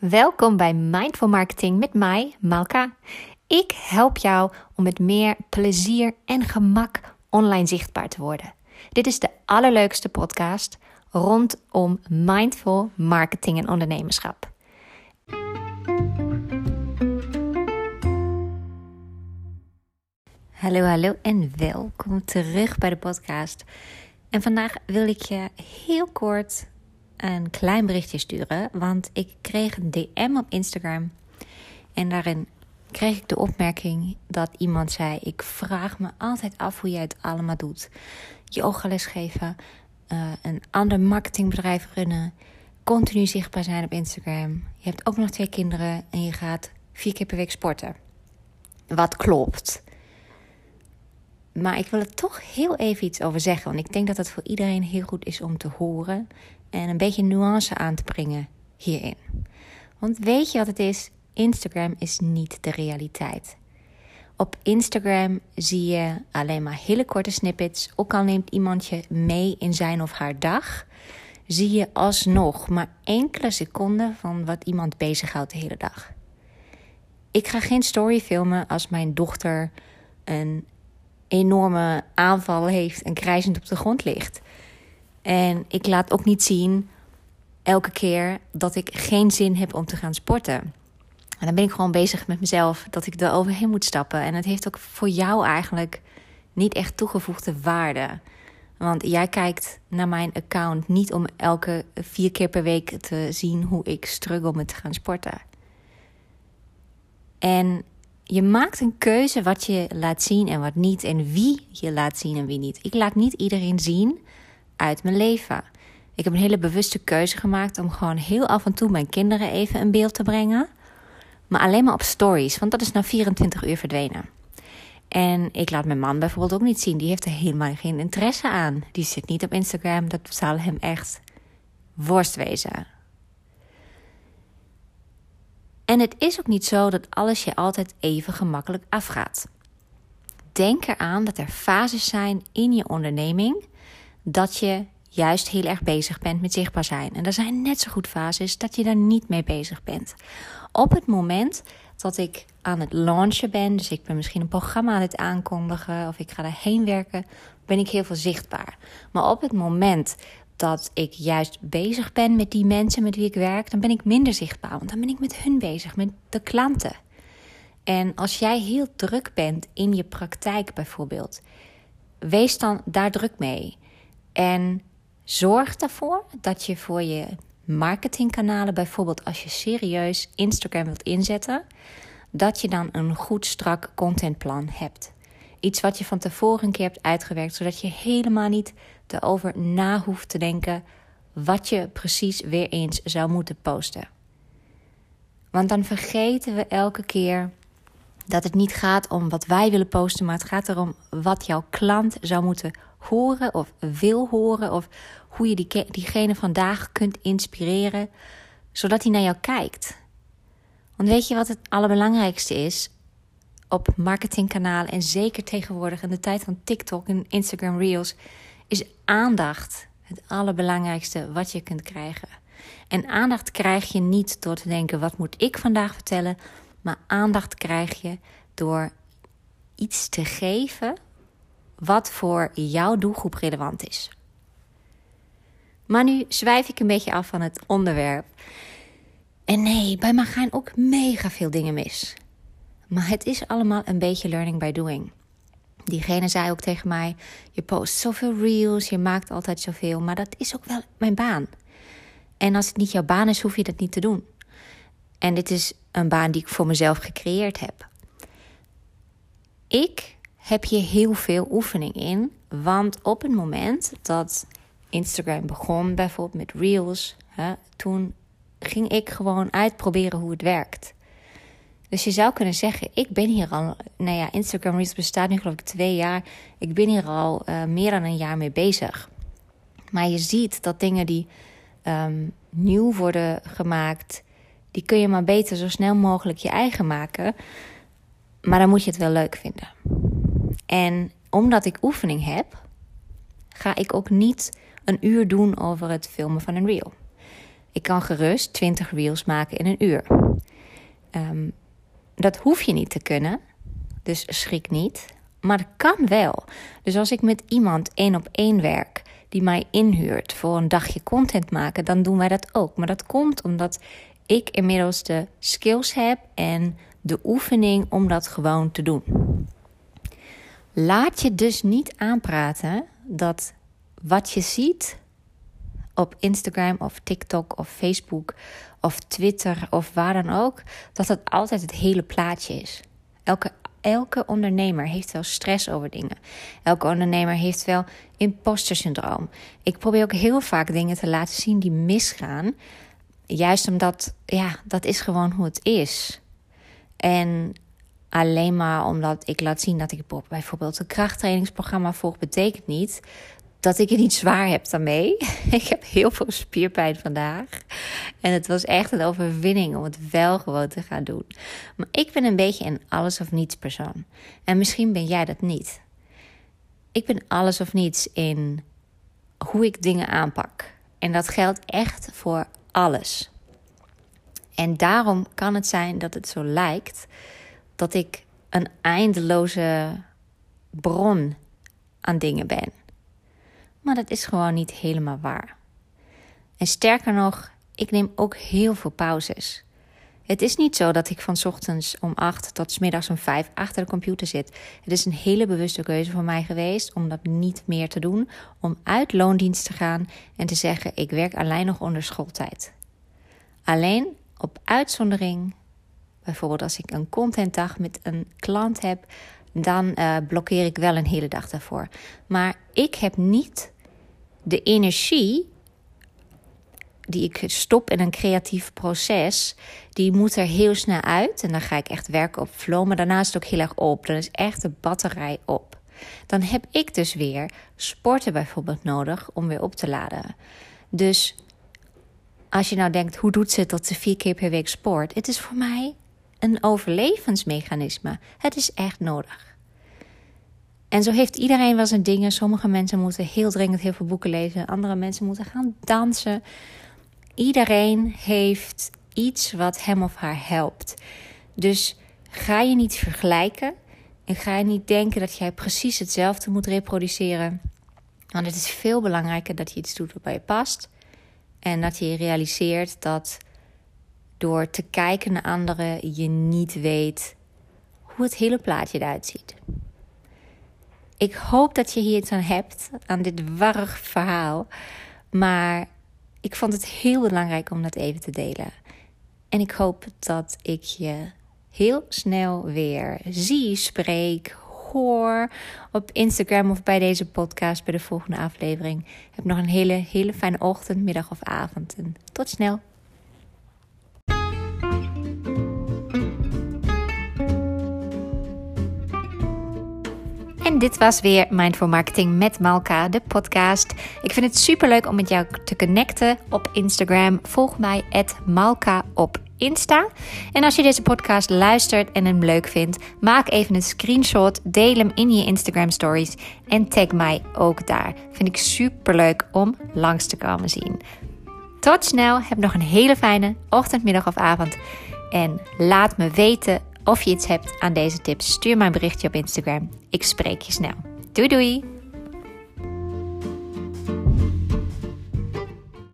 Welkom bij Mindful Marketing met mij, Malka. Ik help jou om met meer plezier en gemak online zichtbaar te worden. Dit is de allerleukste podcast rondom mindful marketing en ondernemerschap. Hallo, hallo en welkom terug bij de podcast. En vandaag wil ik je heel kort een klein berichtje sturen. Want ik kreeg een DM op Instagram. En daarin kreeg ik de opmerking dat iemand zei: Ik vraag me altijd af hoe jij het allemaal doet. Yogales geven, uh, een ander marketingbedrijf runnen, continu zichtbaar zijn op Instagram. Je hebt ook nog twee kinderen en je gaat vier keer per week sporten. Wat klopt. Maar ik wil er toch heel even iets over zeggen. Want ik denk dat het voor iedereen heel goed is om te horen en een beetje nuance aan te brengen hierin. Want weet je wat het is? Instagram is niet de realiteit. Op Instagram zie je alleen maar hele korte snippets. Ook al neemt iemand je mee in zijn of haar dag, zie je alsnog maar enkele seconden van wat iemand bezighoudt de hele dag. Ik ga geen story filmen als mijn dochter een enorme aanval heeft en krijzend op de grond ligt. En ik laat ook niet zien elke keer dat ik geen zin heb om te gaan sporten. En dan ben ik gewoon bezig met mezelf dat ik er overheen moet stappen. En het heeft ook voor jou eigenlijk niet echt toegevoegde waarde. Want jij kijkt naar mijn account niet om elke vier keer per week te zien hoe ik struggle met te gaan sporten. En je maakt een keuze wat je laat zien en wat niet. En wie je laat zien en wie niet. Ik laat niet iedereen zien uit mijn leven. Ik heb een hele bewuste keuze gemaakt om gewoon heel af en toe mijn kinderen even in beeld te brengen. Maar alleen maar op stories, want dat is na 24 uur verdwenen. En ik laat mijn man bijvoorbeeld ook niet zien. Die heeft er helemaal geen interesse aan. Die zit niet op Instagram. Dat zal hem echt worst wezen. En het is ook niet zo dat alles je altijd even gemakkelijk afgaat. Denk eraan dat er fases zijn in je onderneming dat je juist heel erg bezig bent met zichtbaar zijn. En er zijn net zo goed fases dat je daar niet mee bezig bent. Op het moment dat ik aan het launchen ben, dus ik ben misschien een programma aan het aankondigen of ik ga daarheen werken, ben ik heel veel zichtbaar. Maar op het moment dat ik juist bezig ben met die mensen met wie ik werk, dan ben ik minder zichtbaar. Want dan ben ik met hun bezig, met de klanten. En als jij heel druk bent in je praktijk bijvoorbeeld, wees dan daar druk mee. En zorg ervoor dat je voor je marketingkanalen, bijvoorbeeld als je serieus Instagram wilt inzetten, dat je dan een goed strak contentplan hebt. Iets wat je van tevoren een keer hebt uitgewerkt, zodat je helemaal niet erover na hoeft te denken wat je precies weer eens zou moeten posten. Want dan vergeten we elke keer dat het niet gaat om wat wij willen posten, maar het gaat erom wat jouw klant zou moeten horen of wil horen. Of hoe je die, diegene vandaag kunt inspireren, zodat hij naar jou kijkt. Want weet je wat het allerbelangrijkste is op marketingkanalen en zeker tegenwoordig in de tijd van TikTok en Instagram Reels, is aandacht het allerbelangrijkste wat je kunt krijgen. En aandacht krijg je niet door te denken: wat moet ik vandaag vertellen? Maar aandacht krijg je door iets te geven wat voor jouw doelgroep relevant is. Maar nu zwijf ik een beetje af van het onderwerp. En nee, bij mij gaan ook mega veel dingen mis. Maar het is allemaal een beetje learning by doing. Diegene zei ook tegen mij: Je post zoveel reels, je maakt altijd zoveel, maar dat is ook wel mijn baan. En als het niet jouw baan is, hoef je dat niet te doen. En dit is een baan die ik voor mezelf gecreëerd heb. Ik heb je heel veel oefening in. Want op het moment dat Instagram begon, bijvoorbeeld met Reels, hè, toen ging ik gewoon uitproberen hoe het werkt. Dus je zou kunnen zeggen, ik ben hier al, nou ja, Instagram Reels bestaat nu geloof ik twee jaar. Ik ben hier al uh, meer dan een jaar mee bezig. Maar je ziet dat dingen die um, nieuw worden gemaakt, die kun je maar beter zo snel mogelijk je eigen maken. Maar dan moet je het wel leuk vinden. En omdat ik oefening heb, ga ik ook niet een uur doen over het filmen van een reel. Ik kan gerust 20 reels maken in een uur. Ehm, dat hoef je niet te kunnen, dus schrik niet. Maar het kan wel. Dus als ik met iemand één op één werk die mij inhuurt voor een dagje content maken, dan doen wij dat ook. Maar dat komt omdat ik inmiddels de skills heb en de oefening om dat gewoon te doen. Laat je dus niet aanpraten dat wat je ziet op Instagram of TikTok of Facebook of Twitter of waar dan ook, dat het altijd het hele plaatje is. Elke, elke ondernemer heeft wel stress over dingen. Elke ondernemer heeft wel imposter syndroom. Ik probeer ook heel vaak dingen te laten zien die misgaan. Juist omdat, ja, dat is gewoon hoe het is. En alleen maar omdat ik laat zien dat ik bijvoorbeeld een krachttrainingsprogramma volg, betekent niet dat ik het niet zwaar heb daarmee. ik heb heel veel spierpijn vandaag. En het was echt een overwinning om het wel gewoon te gaan doen. Maar ik ben een beetje een alles of niets persoon. En misschien ben jij dat niet. Ik ben alles of niets in hoe ik dingen aanpak. En dat geldt echt voor alles. En daarom kan het zijn dat het zo lijkt dat ik een eindeloze bron aan dingen ben. Maar dat is gewoon niet helemaal waar. En sterker nog, ik neem ook heel veel pauzes. Het is niet zo dat ik van ochtends om 8 tot middags om 5 achter de computer zit. Het is een hele bewuste keuze voor mij geweest om dat niet meer te doen. Om uit loondienst te gaan en te zeggen: ik werk alleen nog onder schooltijd. Alleen op uitzondering, bijvoorbeeld als ik een contentdag met een klant heb, dan uh, blokkeer ik wel een hele dag daarvoor. Maar ik heb niet de energie die ik stop in een creatief proces, die moet er heel snel uit. En dan ga ik echt werken op flow. Maar daarna is ook heel erg op. Dan is echt de batterij op. Dan heb ik dus weer sporten bijvoorbeeld nodig om weer op te laden. Dus als je nou denkt, hoe doet ze dat ze vier keer per week sport? Het is voor mij een overlevensmechanisme. Het is echt nodig. En zo heeft iedereen wel zijn dingen. Sommige mensen moeten heel dringend heel veel boeken lezen. Andere mensen moeten gaan dansen. Iedereen heeft iets wat hem of haar helpt. Dus ga je niet vergelijken. En ga je niet denken dat jij precies hetzelfde moet reproduceren. Want het is veel belangrijker dat je iets doet wat bij je past. En dat je realiseert dat door te kijken naar anderen je niet weet hoe het hele plaatje eruit ziet. Ik hoop dat je hier iets aan hebt, aan dit warrig verhaal. Maar ik vond het heel belangrijk om dat even te delen. En ik hoop dat ik je heel snel weer zie, spreek, hoor op Instagram of bij deze podcast bij de volgende aflevering. Heb nog een hele, hele fijne ochtend, middag of avond. En tot snel. Dit was weer Mindful Marketing met Malka, de podcast. Ik vind het super leuk om met jou te connecten op Instagram. Volg mij Malka op Insta. En als je deze podcast luistert en hem leuk vindt, maak even een screenshot, deel hem in je Instagram stories en tag mij ook daar. Vind ik super leuk om langs te komen zien. Tot snel, heb nog een hele fijne ochtend, middag of avond. En laat me weten of je iets hebt aan deze tips, stuur mij een berichtje op Instagram. Ik spreek je snel. Doei doei!